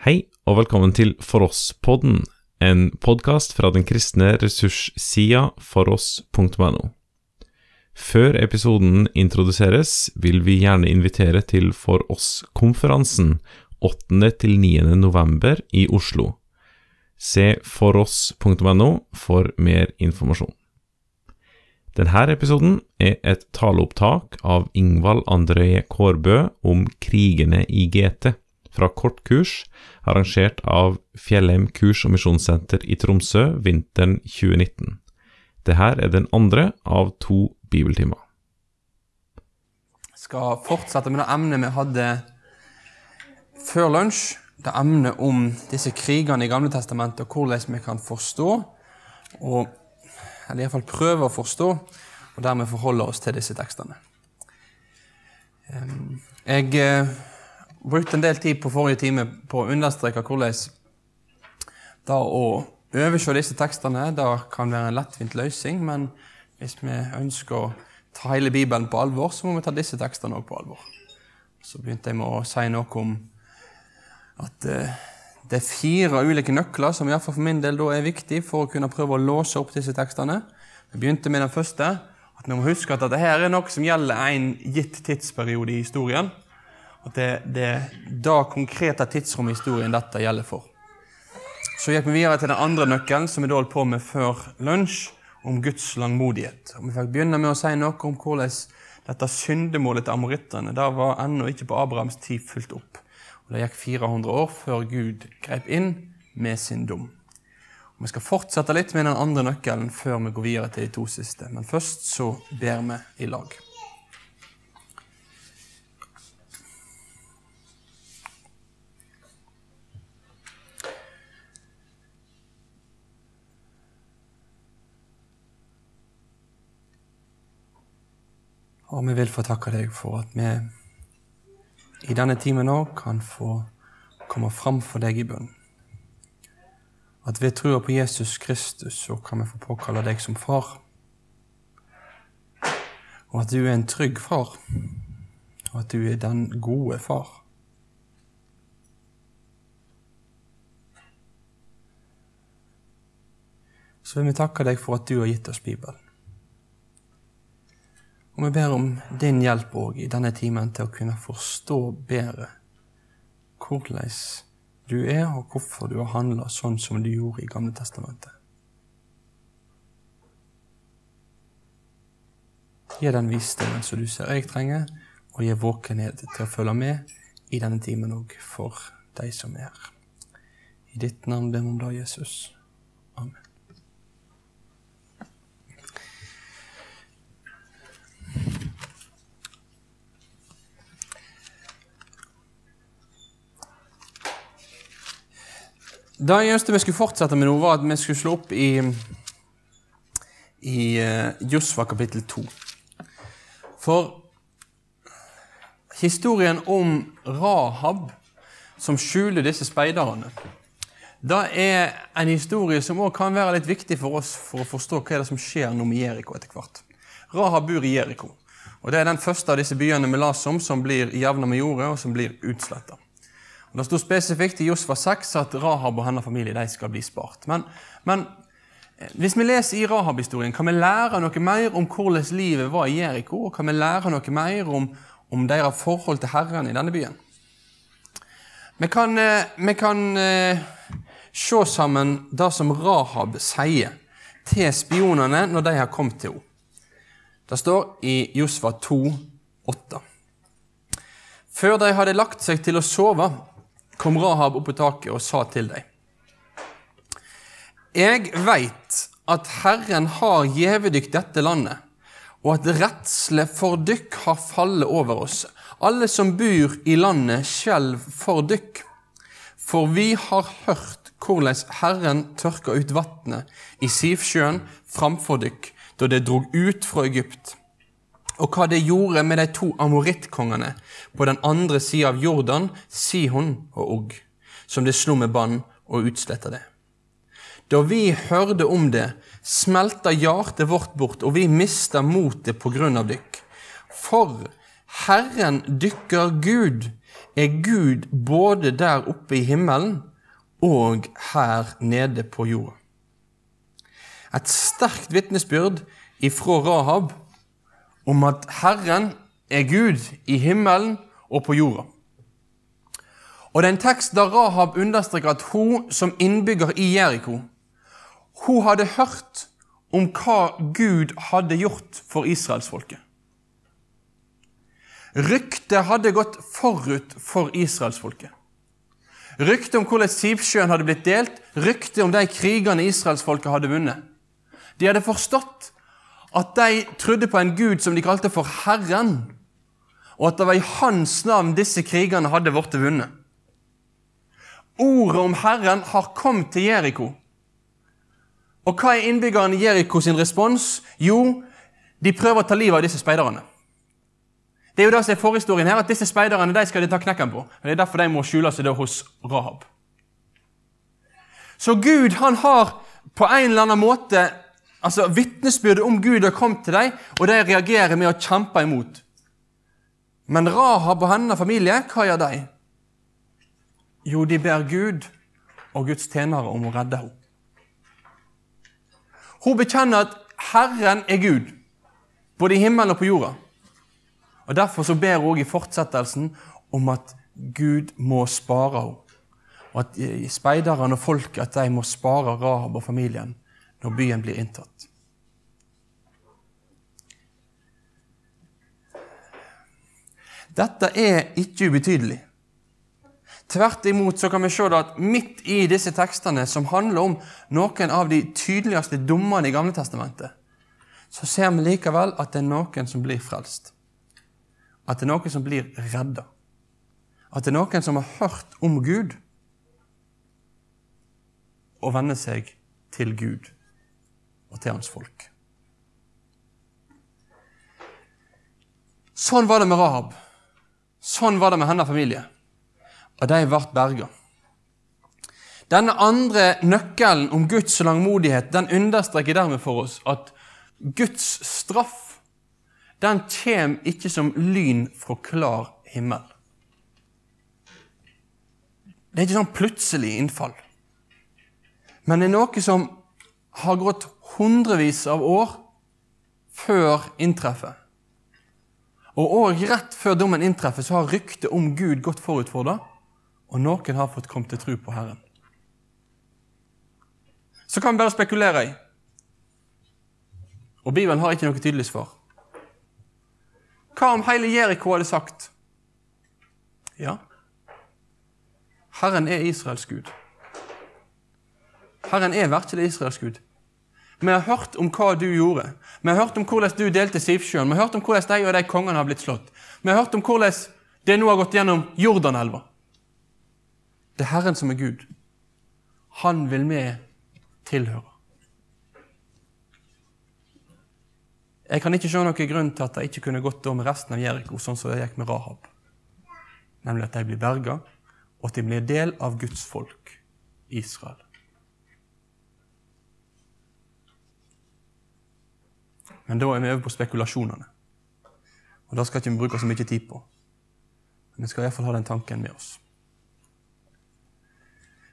Hei, og velkommen til For oss-podden, en podkast fra den kristne ressurssida foross.no. Før episoden introduseres, vil vi gjerne invitere til For oss-konferansen 8.-9. november i Oslo. Se foross.no for mer informasjon. Denne episoden er et taleopptak av Ingvald André Kårbø om krigene i GT, fra kortkurs arrangert av Fjellheim kurs- og misjonssenter i Tromsø vinteren 2019. Dette er den andre av to bibeltimer. Jeg skal fortsette med det emnet vi hadde før lunsj. Det emnet om disse krigene i Gamle testamentet, og hvordan vi kan forstå, og, eller iallfall prøve å forstå, og dermed forholde oss til disse tekstene. Jeg eh, brukte en del tid på forrige time på å understreke hvordan det å overse disse tekstene det kan være en lettvint løsning, men hvis vi ønsker å ta hele Bibelen på alvor, så må vi ta disse tekstene òg på alvor. Så begynte jeg med å si noe om at eh, det er fire ulike nøkler som i hvert fall for min del da er viktig for å kunne prøve å låse opp disse tekstene. Vi begynte med den første, at vi må huske at dette er noe som gjelder en gitt tidsperiode i historien. At det, er det konkrete tidsrommet i historien dette gjelder for. Så gikk vi videre til den andre nøkkelen, som vi da holdt på med før lunsj, om Guds langmodighet. Og Vi fikk begynne med å si noe om hvordan dette syndemålet til amorittene det var ennå ikke på Abrahams tid fulgt opp. Og Det gikk 400 år før Gud grep inn med sin dom. Og Vi skal fortsette litt med den andre nøkkelen før vi går videre til de to siste. Men først så ber vi i lag. Og vi vil få takke deg for at vi i denne timen òg kan få komme fram for deg i bønn. At ved trua på Jesus Kristus så kan vi få påkalle deg som far. Og at du er en trygg far, og at du er den gode far. Så vil vi takke deg for at du har gitt oss Bibelen. Og vi ber om din hjelp òg i denne timen til å kunne forstå bedre hvordan du er, og hvorfor du har handla sånn som du gjorde i Gamle testamentet. Gi den visdommen som du ser jeg trenger, og gi våkenhet til å følge med i denne timen òg for de som er her. I ditt navn ber vi om det, Jesus. Det ønsket vi skulle fortsette med nå, var at vi skulle slå opp i, i uh, Josfa kapittel 2. For historien om Rahab som skjuler disse speiderne, det er en historie som også kan være litt viktig for oss for å forstå hva er det som skjer nå med Jeriko etter hvert. Rahab bor i Jeriko. Og Det er den første av disse byene vi leser om som blir jevna med jordet, og som blir utsletta. Det står spesifikt i Josfa 6 at Rahab og hennes familie de skal bli spart. Men, men hvis vi leser i Rahab-historien, kan vi lære noe mer om hvordan livet var i Jeriko, og kan vi lære noe mer om, om deres forhold til Herren i denne byen. Vi kan, vi kan uh, se sammen det som Rahab sier til spionene når de har kommet til henne. Det står i Josfa 2, 8. Før de hadde lagt seg til å sove, kom Rahab opp på taket og sa til deg. Jeg veit at Herren har gjeve dykk dette landet, og at redsle for dykk har fallet over oss. Alle som bor i landet, skjelv for dykk. For vi har hørt hvordan Herren tørka ut vatnet i Sivsjøen framfor dykk, da det drog ut fra Egypt, og hva det gjorde med de to amorittkongene på den andre sida av Jordan, Sihon og Og, som det slo med bann og utsletta det. Da vi hørte om det, smelta hjertet vårt bort, og vi mista motet på grunn av dykk. For Herren dykker Gud er Gud både der oppe i himmelen og her nede på jorda. Et sterkt vitnesbyrd ifra Rahab om at Herren er Gud i himmelen og på jorda. Og det er en tekst der Rahab understreker at hun som innbygger i Jeriko hun hadde hørt om hva Gud hadde gjort for israelsfolket. Ryktet hadde gått forut for israelsfolket. Ryktet om hvordan Sivsjøen hadde blitt delt, ryktet om de krigene israelsfolket hadde vunnet. De hadde forstått at de trodde på en gud som de kalte for Herren, og at det var i hans navn disse krigene hadde blitt vunnet. Ordet om Herren har kommet til Jeriko. Og hva er innbyggerne i Jeriko sin respons? Jo, de prøver å ta livet av disse speiderne. Det er jo det som er forhistorien her, at disse speiderne de skal de ta knekken på. Og Det er derfor de må skjule seg hos Rahab. Så Gud han har på en eller annen måte altså Vitnesbyrdet om Gud har kommet til dem, og de reagerer med å kjempe imot. Men Rahab og hennes familie, hva gjør de? Jo, de ber Gud og Guds tjenere om å redde henne. Hun bekjenner at Herren er Gud, både i himmelen og på jorda. Og Derfor så ber hun i fortsettelsen om at Gud må spare henne. Og at speiderne og folket må spare Rahab og familien når byen blir inntatt. Dette er ikke ubetydelig. Tvert imot så kan vi se at midt i disse tekstene, som handler om noen av de tydeligste dommene i Gamle Testamentet, så ser vi likevel at det er noen som blir frelst. At det er noen som blir redda. At det er noen som har hørt om Gud og venner seg til Gud og til hans folk. Sånn var det med Rahab. Sånn var det med hennes familie og de ble berga. Denne andre nøkkelen om Guds langmodighet den understreker dermed for oss at Guds straff den kommer ikke som lyn fra klar himmel. Det er ikke sånn plutselig innfall. Men det er noe som har gått hundrevis av år før inntreffer. Og òg rett før dommen inntreffer, så har ryktet om Gud gått forut for det og noen har fått komme til tro på Herren. Så kan vi bare spekulere i. Og Bibelen har ikke noe tydelig svar. Hva om hele Jeriko hadde sagt Ja, Herren er Israels Gud. Herren er virkelig Israels Gud. Vi har hørt om hva du gjorde. Vi har hørt om hvordan du delte Sivsjøen. Vi har hørt om hvordan de og de kongene har blitt slått. Vi har hørt om hvordan det nå har gått gjennom Jordanelva. Det er Herren som er Gud. Han vil vi tilhøre. Jeg kan ikke se noen grunn til at det ikke kunne gått med resten av Jeriko sånn som det gikk med Rahab. Nemlig at de blir berga, og at de blir del av Guds folk, Israel. Men da er vi over på spekulasjonene. Og Det skal ikke vi bruke så mye tid på. Men vi skal iallfall ha den tanken med oss.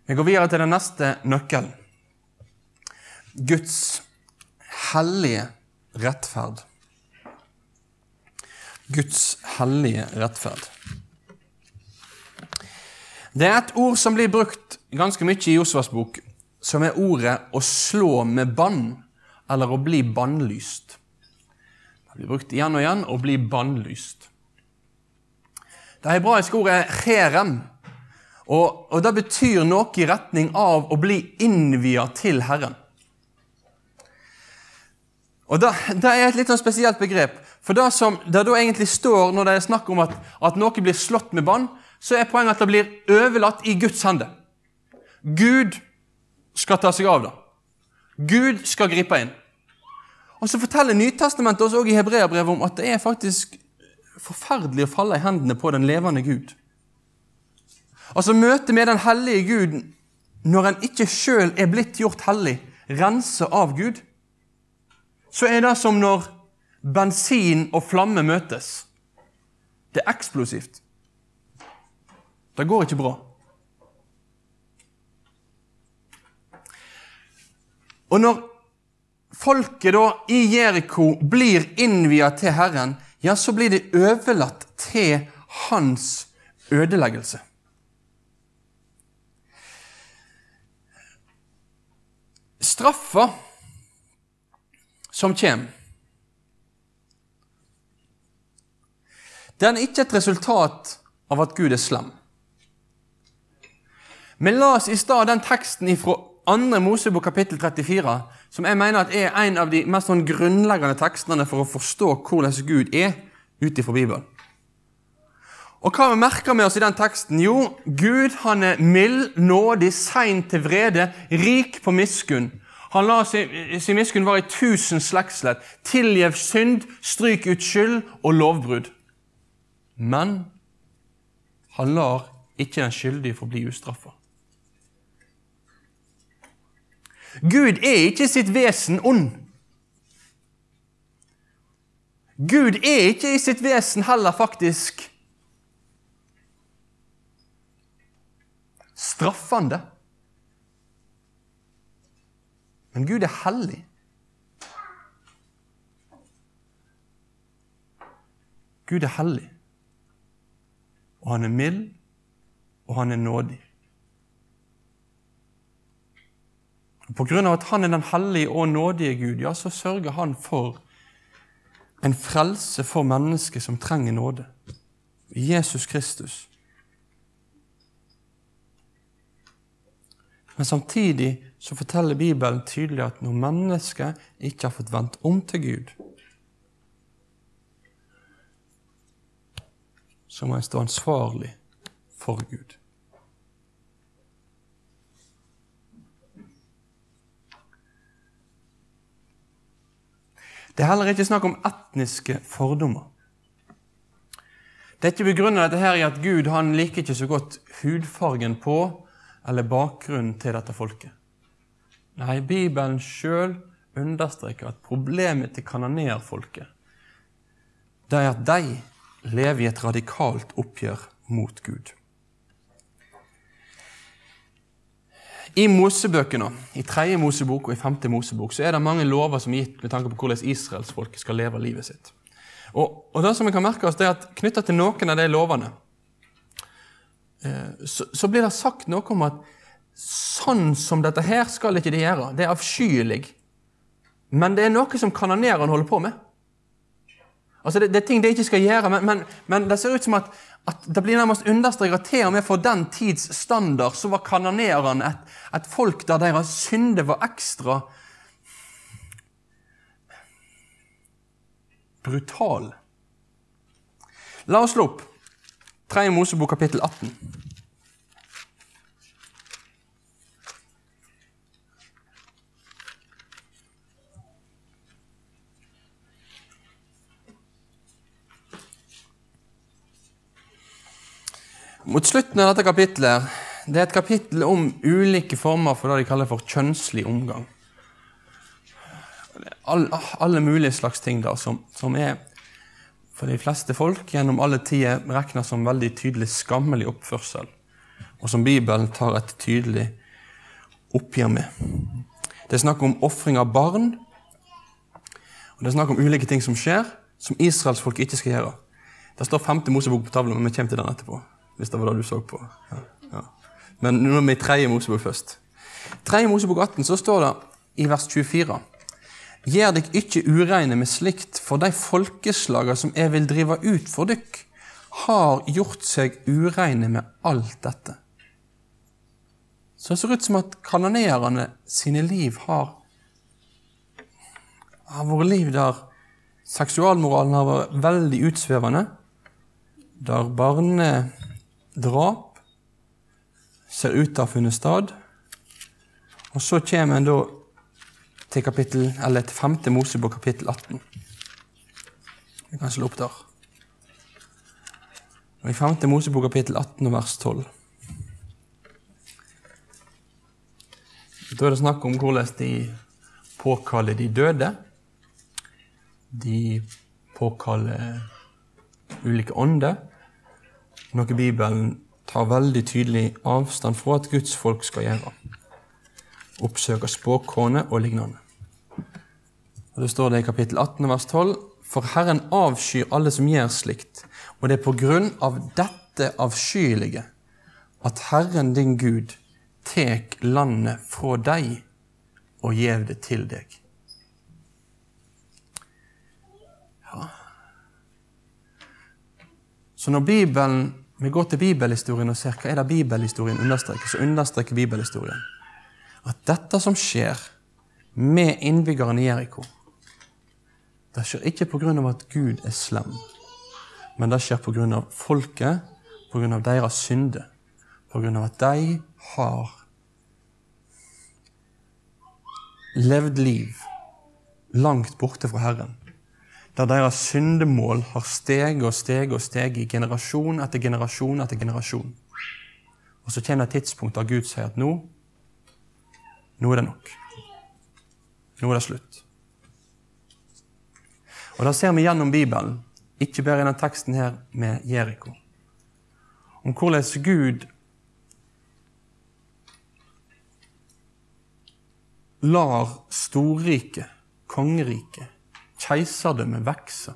Vi går videre til den neste nøkkelen. Guds hellige rettferd. Guds hellige rettferd. Det er et ord som blir brukt ganske mye i Josvas bok, som er ordet 'å slå med bann', eller 'å bli bannlyst'. Blir brukt igjen og igjen og blir bannlyst'. Det hebraiske ordet er 'cherem', og, og det betyr noe i retning av å bli innvia til Herren. Og Det, det er et litt sånn spesielt begrep. For det som det da egentlig står når det er snakk om at, at noe blir slått med bann, så er poenget at det blir overlatt i Guds hender. Gud skal ta seg av det. Gud skal gripe inn. Og Så forteller Nytestamentet også i Hebreabrevet om at det er faktisk forferdelig å falle i hendene på den levende Gud. Altså møtet med den hellige Gud når en ikke sjøl er blitt gjort hellig, renset av Gud, så er det som når bensin og flamme møtes. Det er eksplosivt. Det går ikke bra. Og når folket da i Jeriko blir innviet til Herren, ja, så blir de overlatt til hans ødeleggelse. Straffa som kommer, den er ikke et resultat av at Gud er slem. Men la oss i stad den teksten fra 2. Mosebok kapittel 34, som jeg mener er en av de mest sånn grunnleggende tekstene for å forstå hvordan Gud er ut ifra Bibelen. Og hva vi merker med oss i den teksten? Jo, Gud han er mild, nådig, sein til vrede, rik på miskunn. Han lar sin, sin miskunn være i tusen slektsledd. Tilgjev synd, stryk ut skyld og lovbrudd. Men han lar ikke den skyldige forbli ustraffa. Gud er ikke i sitt vesen ond. Gud er ikke i sitt vesen heller faktisk straffende. Men Gud er hellig. Gud er hellig, og han er mild, og han er nådig. På grunn av at han er den hellige og nådige Gud, ja, så sørger han for en frelse for mennesker som trenger nåde. Jesus Kristus. Men samtidig så forteller Bibelen tydelig at når mennesker ikke har fått vendt om til Gud, så må en stå ansvarlig for Gud. Det er heller ikke snakk om etniske fordommer. Det er ikke begrunnet dette her i at Gud han liker ikke så godt hudfargen på eller bakgrunnen til dette folket. Nei, Bibelen sjøl understreker at problemet til kanonerfolket det er at de lever i et radikalt oppgjør mot Gud. I Mosebøkene, i tredje Mosebok og i femte Mosebok, så er det mange lover som er gitt med tanke på hvordan israelsfolket skal leve livet sitt. Og, og det som vi kan merke oss, det er at knytta til noen av de lovene, eh, så, så, blir det sagt noe om at sånn som dette her skal ikke de gjøre. Det er avskyelig. Men det er noe som kanonerene holder på med. Altså det, det, er ting de ikke skal gjøre, men, men, men det ser ut som at, at det blir nærmest understreket til og med for den tids standard så var kanonerene et, et folk der deres synder var ekstra brutal. La oss slå opp 3. Mosebok kapittel 18. Mot slutten av dette kapittelet det er et kapittel om ulike former for det de kaller for kjønnslig omgang. All, alle mulige slags ting da, som, som, er for de fleste folk gjennom alle tider regna som veldig tydelig skammelig oppførsel, og som Bibelen tar et tydelig oppgjør med. Det er snakk om ofring av barn, og det er snakk om ulike ting som skjer, som israelsfolk ikke skal gjøre. Det står femte Mosebok på tavlen, men vi kommer til den etterpå hvis det var det du så på. Ja, ja. Men nå er vi i tredje Mosebok først. Tredje Mosebok 18 så står det i vers 24.: Gjer dykk ikke ureine med slikt, for de folkeslaga som jeg vil drive ut for dykk, har gjort seg ureine med alt dette. Så det ser ut som at kanonerene sine liv har, har vært liv der seksualmoralen har vært veldig utsvevende, der barne drap ser ut til å ha funnet sted. Og så kommer en da til kapittel, eller til 5. Mosebok, kapittel 18. Vi kan slå opp der. Og I 5. Mosebok, kapittel 18, vers 12. Da er det snakk om hvordan de påkaller de døde. De påkaller ulike ånder, noe Bibelen tar veldig tydelig avstand fra at Guds folk skal gjøre. Oppsøke spåkone og lignende. Og Det står det i kapittel 18 vers 12. For Herren avskyr alle som gjør slikt, og det er på grunn av dette avskyelige at Herren din Gud tek landet fra deg og gjev det til deg. Ja. Så når Bibelen, vi går til bibelhistorien og ser hva er det bibelhistorien understreker, så understreker bibelhistorien at dette som skjer med innbyggerne i Jeriko, det skjer ikke pga. at Gud er slem, men det skjer pga. folket, pga. deres synde, pga. at de har levd liv langt borte fra Herren der deres syndemål har steget og steget og steget i generasjon etter generasjon etter generasjon. Og så kommer det et tidspunkt der Gud sier at nå nå er det nok. Nå er det slutt. Og Det ser vi gjennom Bibelen, ikke bare i denne teksten her med Jeriko. Om hvordan Gud lar storriket, kongeriket, keiserdømmet vokser.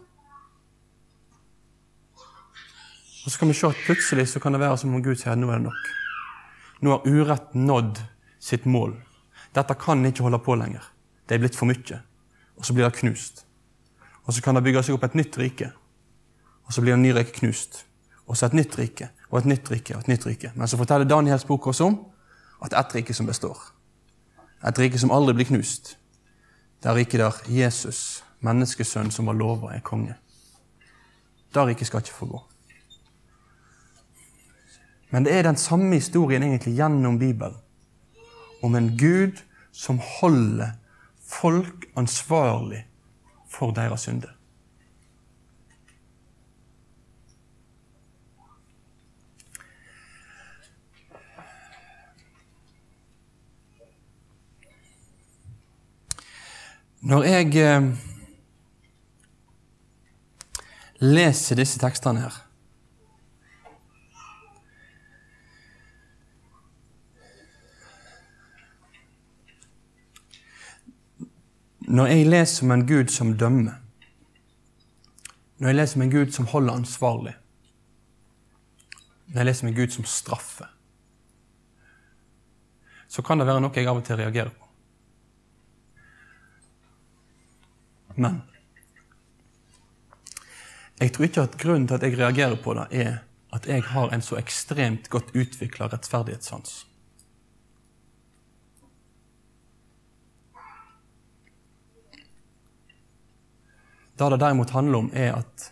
Og så kan vi se at plutselig så kan det være som om Gud sier nå er det nok. Nå har urett nådd sitt mål. Dette kan ikke holde på lenger. Det er blitt for mye. Og så blir det knust. Og så kan det bygge seg opp et nytt rike. Og så blir det ny rike knust. Og så et nytt rike, og et nytt rike, og et nytt rike. Men så forteller Daniels bok oss om at ett rike som består. Et rike som aldri blir knust. Det er riket der Jesus menneskesønn som var lova, er konge. Der riket skal ikke få gå. Men det er den samme historien egentlig gjennom Bibelen. Om en Gud som holder folk ansvarlig for deres synder. Når jeg eh, leser disse tekstene her Når jeg leser om en Gud som dømmer, når jeg leser om en Gud som holder ansvarlig, når jeg leser om en Gud som straffer, så kan det være noe jeg av og til reagerer på. Men jeg tror ikke at grunnen til at jeg reagerer på det, er at jeg har en så ekstremt godt utvikla rettferdighetssans. Det det derimot handler om, er at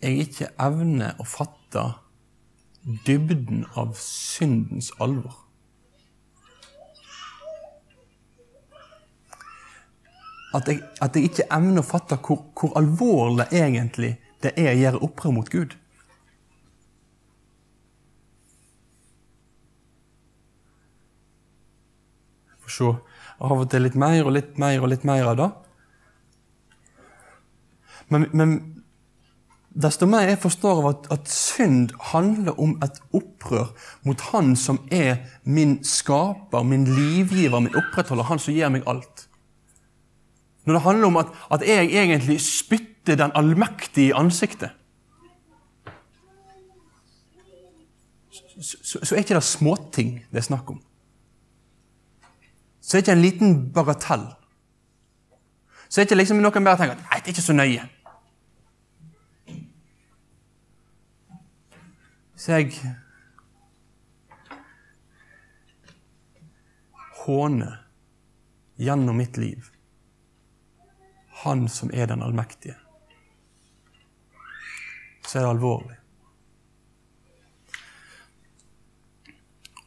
jeg ikke evner å fatte dybden av syndens alvor. At jeg, at jeg ikke evner å fatte hvor, hvor, alvorlig egentlig det er å gjøre opprør mot Gud. Får se av og til litt mer og litt mer og litt mer av det. Men, men desto mer jeg forstår av at, at, synd handler om et opprør mot Han som er min skaper, min livgiver, min opprettholder, Han som gir meg alt. Når det handler om at, at jeg egentlig spytter den allmektige i ansiktet, så, så, så, er ikke det småting det er snakk om. Så er det ikke en liten bagatell. Så er ikke liksom noen bare tenker at nei, det er ikke så nøye. Så jeg håner gjennom mitt liv han som er den allmektige, så er det alvorlig.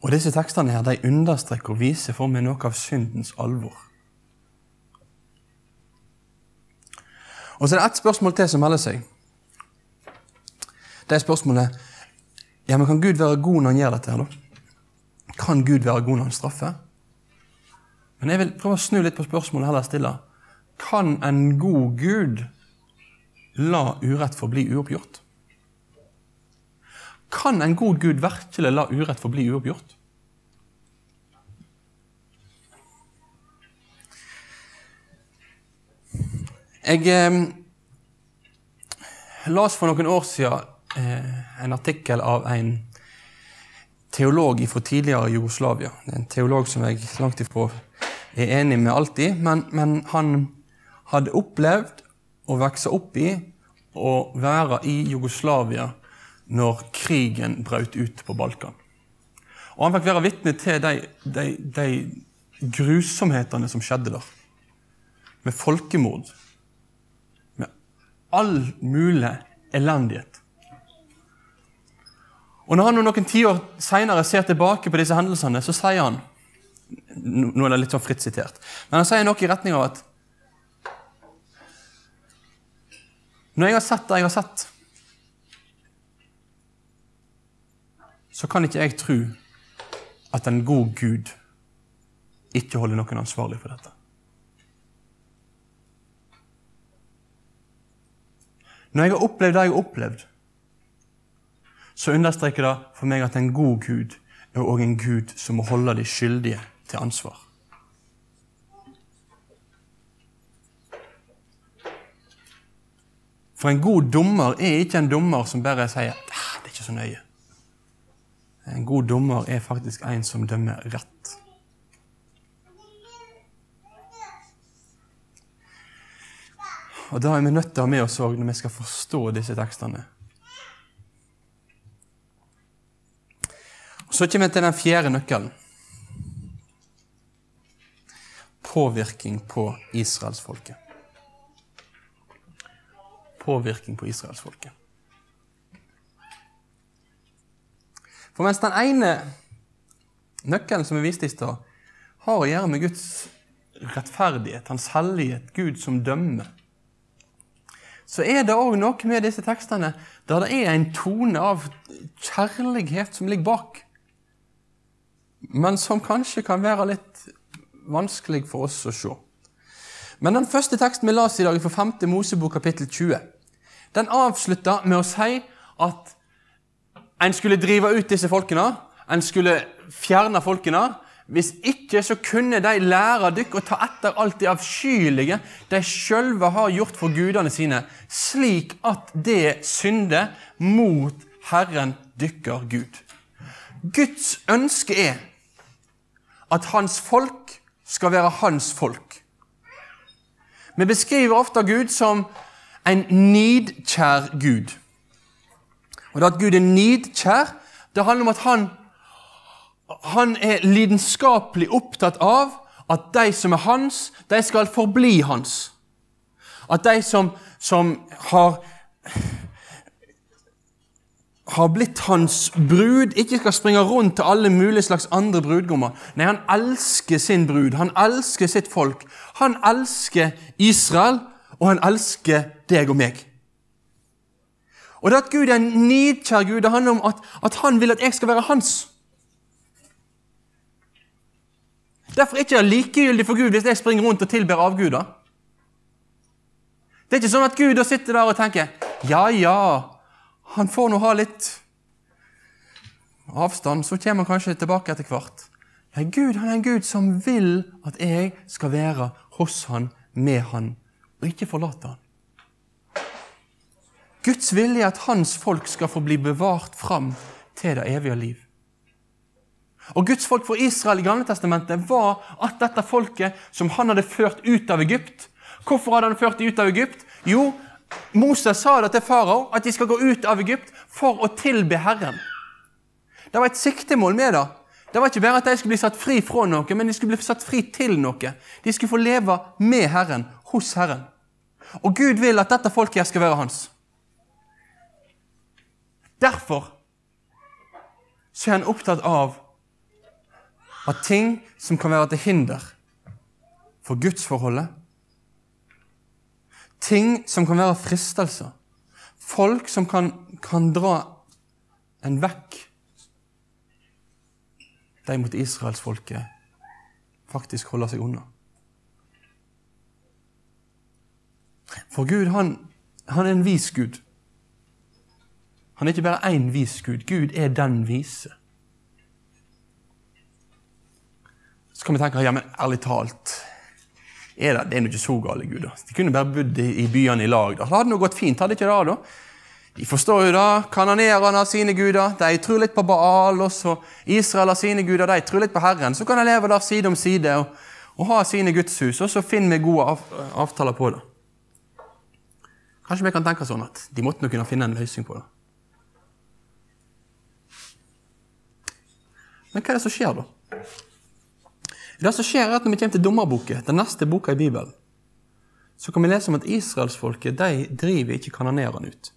Og Disse tekstene her, de understreker og viser for meg noe av syndens alvor. Og så er det ett spørsmål til som melder seg. Det er spørsmålet ja, men kan Gud være god når han gjør dette. her da? Kan Gud være god når han straffer? Men jeg vil prøve å snu litt på spørsmålet heller stille. Kan en god Gud la urett forbli uoppgjort? Kan en god Gud virkelig la urett forbli uoppgjort? Jeg eh, las for noen år siden eh, en artikkel av en teolog fra tidligere Jugoslavia. Det er en teolog som jeg langt ifra er enig med alltid, men, men han hadde opplevd å vokse opp i å være i Jugoslavia når krigen brøt ut på Balkan. Og han fikk være vitne til de, de, de grusomhetene som skjedde der. Med folkemord. Med all mulig elendighet. Og Når han noen tiår seinere ser tilbake på disse hendelsene, så sier han Nå er det litt sånn fritt sitert, men han sier noe i retning av at Når jeg har sett det jeg har sett, så kan ikke jeg tro at en god Gud ikke holder noen ansvarlig for dette. Når jeg har opplevd det jeg har opplevd, så understreker det for meg at en god Gud er òg en Gud som må holde de skyldige til ansvar. For en god dommer er ikke en dommer som bare sier ah, det er ikke så nøye. En god dommer er faktisk en som dømmer rett. Og Da er vi nødt til å ha med oss òg når vi skal forstå disse tekstene. Så kommer vi til den fjerde nøkkelen. Påvirkning på israelsfolket påvirkning på israelsfolket. For mens den ene nøkkelen som vi viste i stad, har å gjøre med Guds rettferdighet, hans hellighet, Gud som dømmer, så er det òg noe med disse tekstene der det er en tone av kjærlighet som ligger bak, men som kanskje kan være litt vanskelig for oss å se. Men den første teksten vi las i dag, fra 5. Mosebok kapittel 20, den avslutta med å si at en skulle drive ut disse folkene, en skulle fjerne folkene. Hvis ikke så kunne de lære dere å ta etter alt det avskyelige de sjølve har gjort for gudene sine, slik at det synder mot Herren dykker Gud. Guds ønske er at hans folk skal være hans folk. Vi beskriver ofte Gud som en nidkjær Gud. Og det at Gud er nidkjær, det handler om at han, han er lidenskapelig opptatt av at de som er hans, de skal forbli hans. At de som, som har har blitt hans brud, ikke skal springe rundt til alle mulige slags andre brudgommer. Nei, han elsker sin brud, han elsker sitt folk. Han elsker Israel, og han elsker deg og meg. Og det at Gud er en nidkjær Gud, det handler om at, at han vil at jeg skal være hans. Derfor er det ikke likegyldig for Gud hvis jeg springer rundt og tilber avguder. Det er ikke sånn at Gud sitter der og tenker ja, ja, han får nå ha litt avstand, så kommer han kanskje tilbake etter hvert. Nei, Gud han er en Gud som vil at jeg skal være hos han, med han, og ikke forlate han. Guds vilje er at hans folk skal få bli bevart fram til det evige liv. Og Guds folk for Israel i Gamle Testamentet var at dette folket som han hadde ført ut av Egypt Hvorfor hadde han ført dem ut av Egypt? Jo, Moses sa det til farao, at de skal gå ut av Egypt for å tilbe Herren. Det var et siktemål med det. Det var ikke bare at de skulle bli satt fri fra noe, men de skulle bli satt fri til noe. De skulle få leve med Herren, hos Herren. Og Gud vil at dette folket her skal være hans. Derfor så er han opptatt av at ting som kan være til hinder for gudsforholdet, ting som kan være fristelser, folk som kan, kan dra en vekk De mot israelsfolket faktisk holder seg unna. For Gud, han han er en vis Gud. Han er ikke bare én vis Gud. Gud er den vise. Så kan vi tenke ja, men ærlig talt er det, det er nå ikke så gale Gud. da. De kunne bare bodd i, byene i lag. da. Det hadde nå gått fint, hadde ikke det? da? De forstår jo det. Kananerene har sine guder. De tror litt på Baal. også. Israel har sine guder. De tror litt på Herren. Så kan de leve der side om side og, og ha sine gudshus, og så finner vi gode av, avtaler på det. Kanskje vi kan tenke sånn at de måtte nå kunne finne en løsning på det. Men hva er det som skjer, da? Det som skjer er at Når vi kommer til dommerboken, den neste boka i Bibelen, så kan vi lese om at israelsfolket de driver ikke kanonerene ut.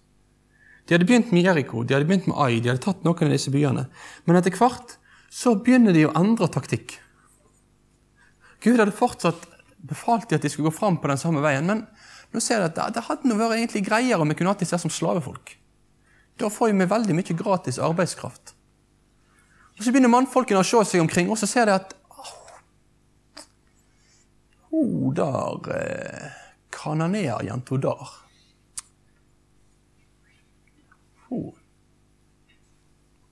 De hadde begynt med Jeriko, de hadde begynt med Ai, de hadde tatt noen av disse byene. Men etter hvert så begynner de å endre taktikk. Gud hadde fortsatt befalt de at de skulle gå fram på den samme veien, men nå ser jeg at det, hadde vært egentlig greiere om vi kunne hatt disse som slavefolk. Da får vi veldig mye gratis arbeidskraft. Og Så begynner mannfolkene å se seg omkring, og så ser de at hun der eh, Kananea-jenta der Hun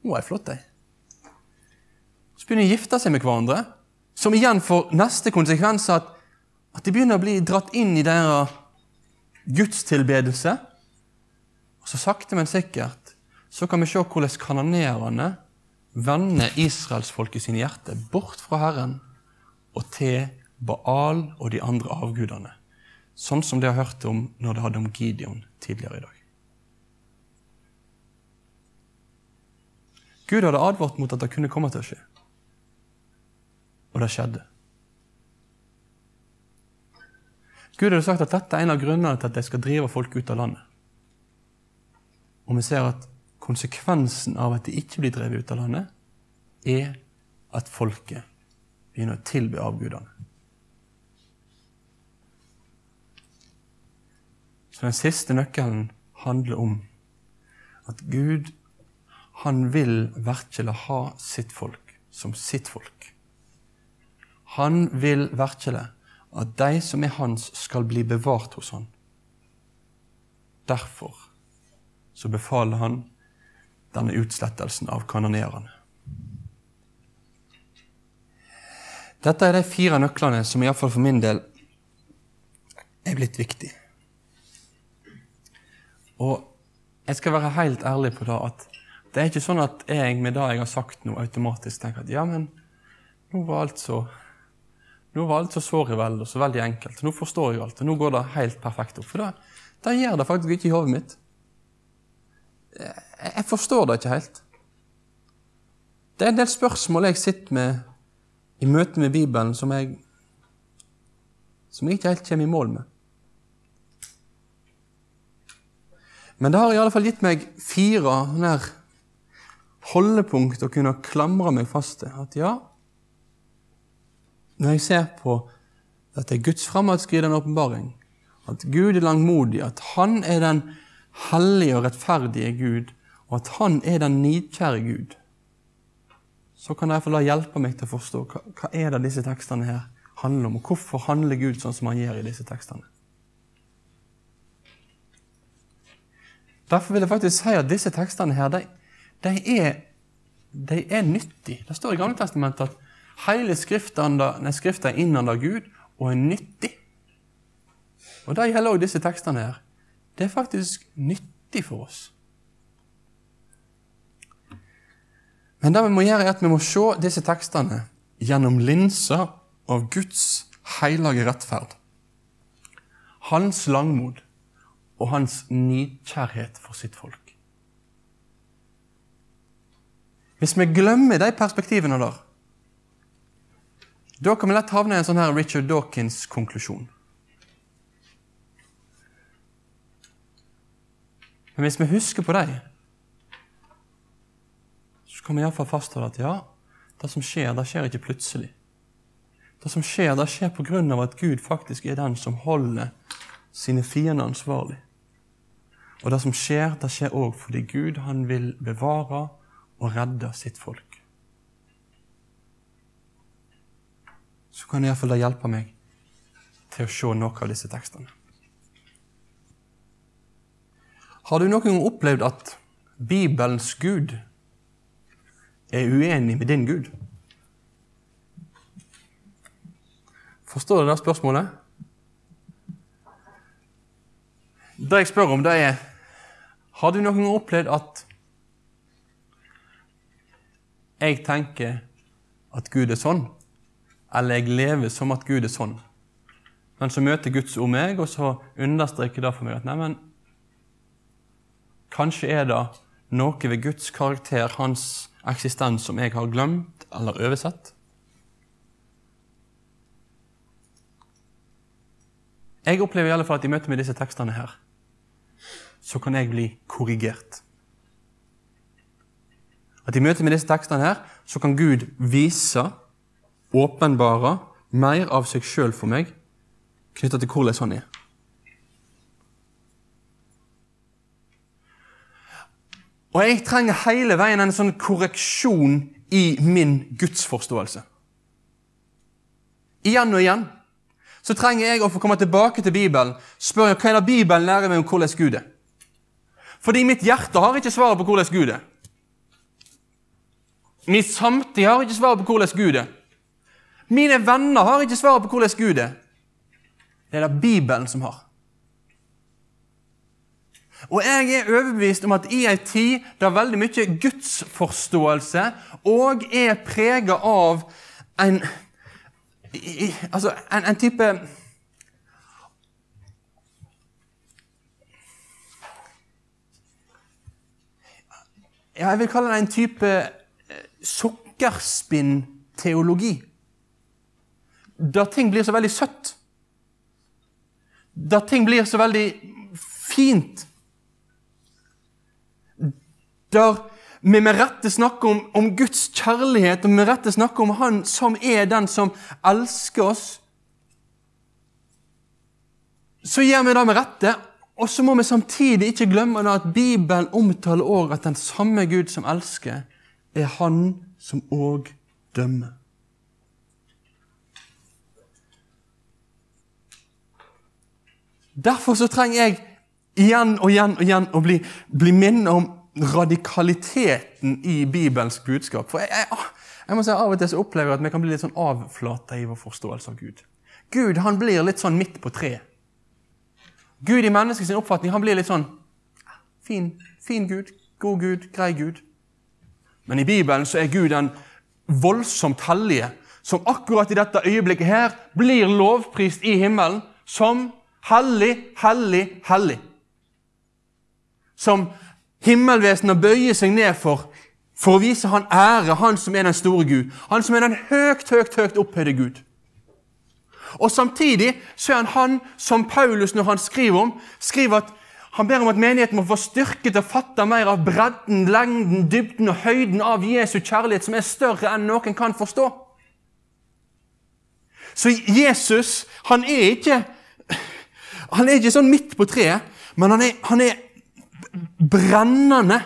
Hun er flott, ei. Så begynner de å gifte seg med hverandre, som igjen får neste konsekvens at, at de begynner å bli dratt inn i deres gudstilbedelse. Og så sakte, men sikkert så kan vi se hvordan kanonerene vender israelsfolket sine hjerter bort fra Herren og til Baal og de andre avgudene. Sånn som de har hørt om når det hadde om Gideon tidligere i dag. Gud hadde advart mot at det kunne komme til å skje. Og det skjedde. Gud hadde sagt at dette er en av grunnene til at de skal drive folk ut av landet. Og vi ser at konsekvensen av at de ikke blir drevet ut av landet, er at folket begynner å tilbe avgudene. Så den siste nøkkelen handler om at Gud han vil virkelig ha sitt folk som sitt folk. Han vil virkelig at de som er hans, skal bli bevart hos han. Derfor så befaler han denne utslettelsen av kanonerene. Dette er de fire nøklene som iallfall for min del er blitt viktig. Og jeg skal være helt ærlig på det at det er ikke sånn at jeg med det jeg har sagt nå, automatisk tenker at ja, men nå var alt så nå var alt så såre vel og så veldig enkelt. Nå forstår jeg alt, og nå går det helt perfekt opp. For det, det gjør det faktisk ikke i hodet mitt. Jeg, forstår det ikke helt. Det er en del spørsmål jeg sitter med i møte med Bibelen som jeg, som jeg ikke helt kommer i mål med. Men det har i alle fall gitt meg fire holdepunkt å kunne klamre meg fast til. At ja, når jeg ser på at det er Guds fremadsskridende åpenbaring, at Gud er langmodig, at Han er den hellige og rettferdige Gud, og at Han er den nidkjære Gud, så kan det iallfall hjelpe meg til å forstå hva, hva er det disse tekstene her handler om, og hvorfor handler Gud sånn som han gjør i disse tekstene. Derfor vil jeg faktisk si at disse tekstene her, de, de, er, de er nyttige. Det står i Gamle Testamentet at hele Skriften er innanda Gud og er nyttig. Og det gjelder også disse tekstene her. Det er faktisk nyttig for oss. Men det vi må gjøre, er at vi må se disse tekstene gjennom linser av Guds hellige rettferd. Hans langmod og hans nidkjærhet for sitt folk. Hvis vi glemmer de perspektivene der, da kan vi lett havne i en sånn her Richard Dawkins-konklusjon. Men hvis vi husker på dem, kan vi iallfall fastholde at ja, det som skjer, det skjer ikke plutselig. Det som skjer, det skjer av at Gud faktisk er den som holder sine fiender ansvarlig. Og det som skjer, det skjer òg fordi Gud han vil bevare og redde sitt folk. Så kan iallfall det hjelpe meg til å se noe av disse tekstene. Har du noen gang opplevd at Bibelens Gud er uenig med din Gud? Forstår du det spørsmålet? Det jeg spør om, det er Har du noen gang opplevd at jeg tenker at Gud er sånn, eller jeg lever som at Gud er sånn? Men så møter Guds ord meg, og så understreker det for meg at neimen Kanskje er det noe ved Guds karakter, hans eksistens, som jeg har glemt eller oversett? Jeg opplever i alle fall at i møte med disse tekstene her, så kan jeg bli korrigert. At i møte med disse tekstene her, så kan Gud vise, åpenbare, mer av seg sjøl for meg knytta til hvordan han er. Og jeg trenger hele veien en sånn korreksjon i min gudsforståelse. Igjen og igjen så trenger jeg å få komme tilbake til Bibelen spørre hva er det Bibelen lærer meg om hvordan Gud er. Fordi mitt hjerte har ikke svaret på hvordan Gud er. Min samtid har ikke svaret på hvordan Gud er. Mine venner har ikke svaret på hvordan Gud er. Det er det Bibelen som har. Og jeg er overbevist om at i ei tid der veldig mye gudsforståelse òg er prega av en, altså en, en type Ja, jeg vil kalle det en type eh, sukkerspinnteologi. Der ting blir så veldig søtt. Da ting blir så veldig fint der vi med rette snakker om, om, Guds kjærlighet, og med rette snakker om Han som er den som elsker oss, så gjør vi det med rette. Og så må vi samtidig ikke glemme at Bibelen omtaler også at den samme Gud som elsker, er Han som òg dømmer. Derfor så trenger jeg igjen og igjen og igjen å bli, bli minnet om radikaliteten i Bibelens budskap. For jeg, jeg, jeg må si Av og til så opplever jeg at vi kan bli litt sånn avflata i vår forståelse av Gud. Gud han blir litt sånn midt på treet. Gud i menneskets oppfatning han blir litt sånn fin, fin Gud, god Gud, grei Gud. Men i Bibelen så er Gud den voldsomt hellige, som akkurat i dette øyeblikket her blir lovprist i himmelen som hellig, hellig, hellig. Som himmelvesenet bøyer seg ned for for å vise han ære, han som er den store Gud. Han som er den høyt, høyt, høyt opphøyde Gud. Og Samtidig så er han han som Paulus, når han skriver om, skriver at han ber om at menigheten må få styrke til å fatte mer av bredden, lengden, dybden og høyden av Jesu kjærlighet, som er større enn noen kan forstå. Så Jesus han er ikke han er ikke sånn midt på treet, men han er, han er brennende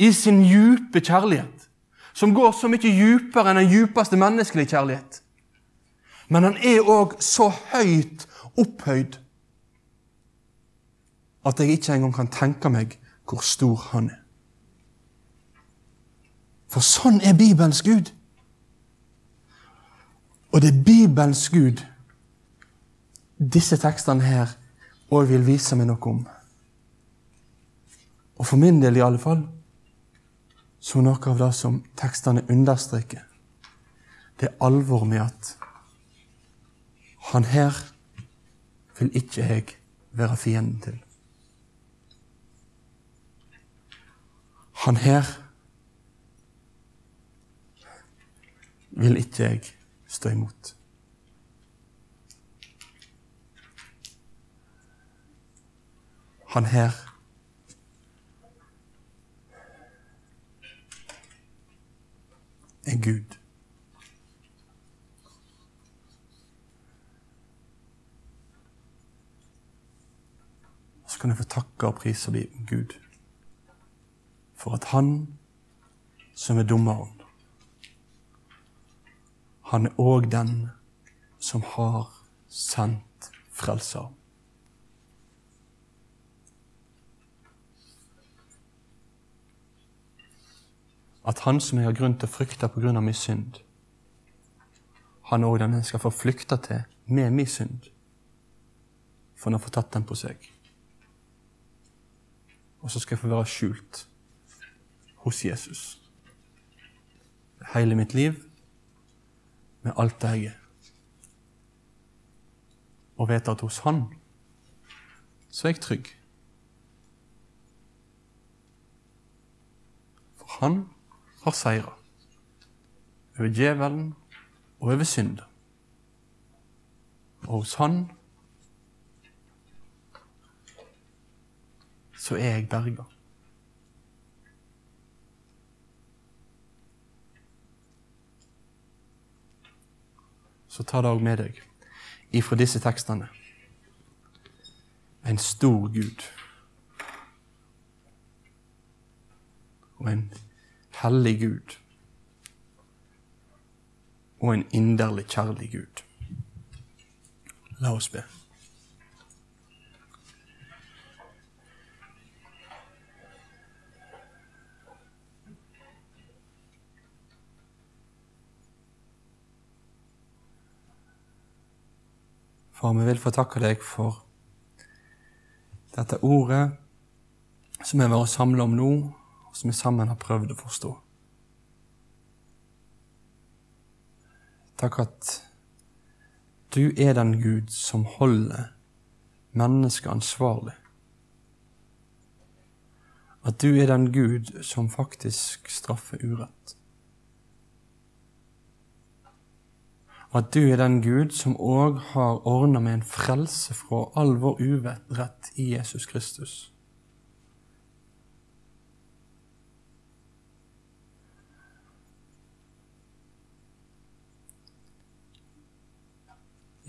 i sin djupe kjærlighet, som går så mye djupere enn den djupeste menneskelige kjærlighet. Men han er òg så høyt opphøyd at jeg ikke engang kan tenke meg hvor stor han er. For sånn er Bibelens Gud. Og det er Bibelens Gud disse tekstene her òg vil vise meg noe om. Og for min del i alle fall, så noe av det som tekstene understreker, det er alvor med at han her vil ikke jeg være fienden til. Han her vil ikke jeg stå imot. Han her er Gud. Så kan jeg få takke og prise Gud for at Han som er dommeren, han er òg den som har sendt Frelseren. At han som jeg har grunn til å frykte av min synd, han òg den jeg skal få flykte til med min synd, for han har fått tatt den på seg. Og så skal jeg få være skjult hos Jesus. Hele mitt liv, med alt det jeg er. Og vite at hos Han så er jeg trygg. For Han har seira over djevelen og over synden. Og hos Han så er jeg berga. Så ta det òg med deg ifra disse tekstene. En stor Gud og en hellig Gud og en inderlig kjærlig Gud. La oss be. Far, vi vil få takke deg for dette ordet som vi har vært samla om nå, som vi sammen har prøvd å forstå. Takk at du er den Gud som holder mennesket ansvarlig. At du er den Gud som faktisk straffer urett. at du er den Gud som òg har ordna med en frelse fra all vår urett i Jesus Kristus.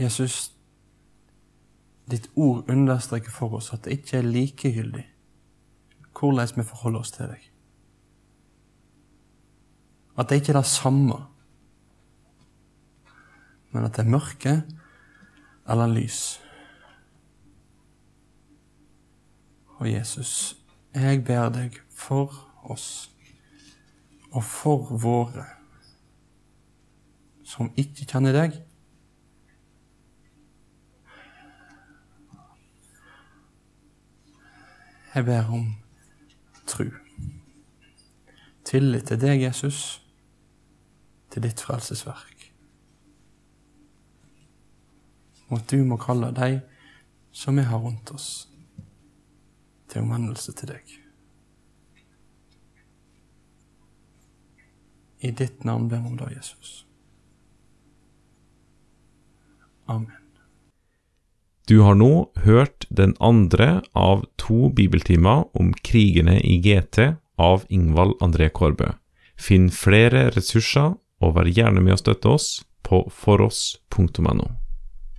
Jesus, ditt ord understreker for oss at det ikke er likegyldig hvordan vi forholder oss til deg. At det ikke er det samme men at det er mørke eller lys. Og Jesus, jeg ber deg for oss og for våre som ikke kjenner deg. Jeg ber om tru. Tillit til deg, Jesus, til ditt frelsesverk. og at du må kalle de som vi har rundt oss, til omvendelse til deg. I ditt navn ber vi om det, Jesus. Amen. Du har nå hørt den andre av to bibeltimer om krigene i GT av Ingvald André Kårbø. Finn flere ressurser, og vær gjerne med å støtte oss på foross.no.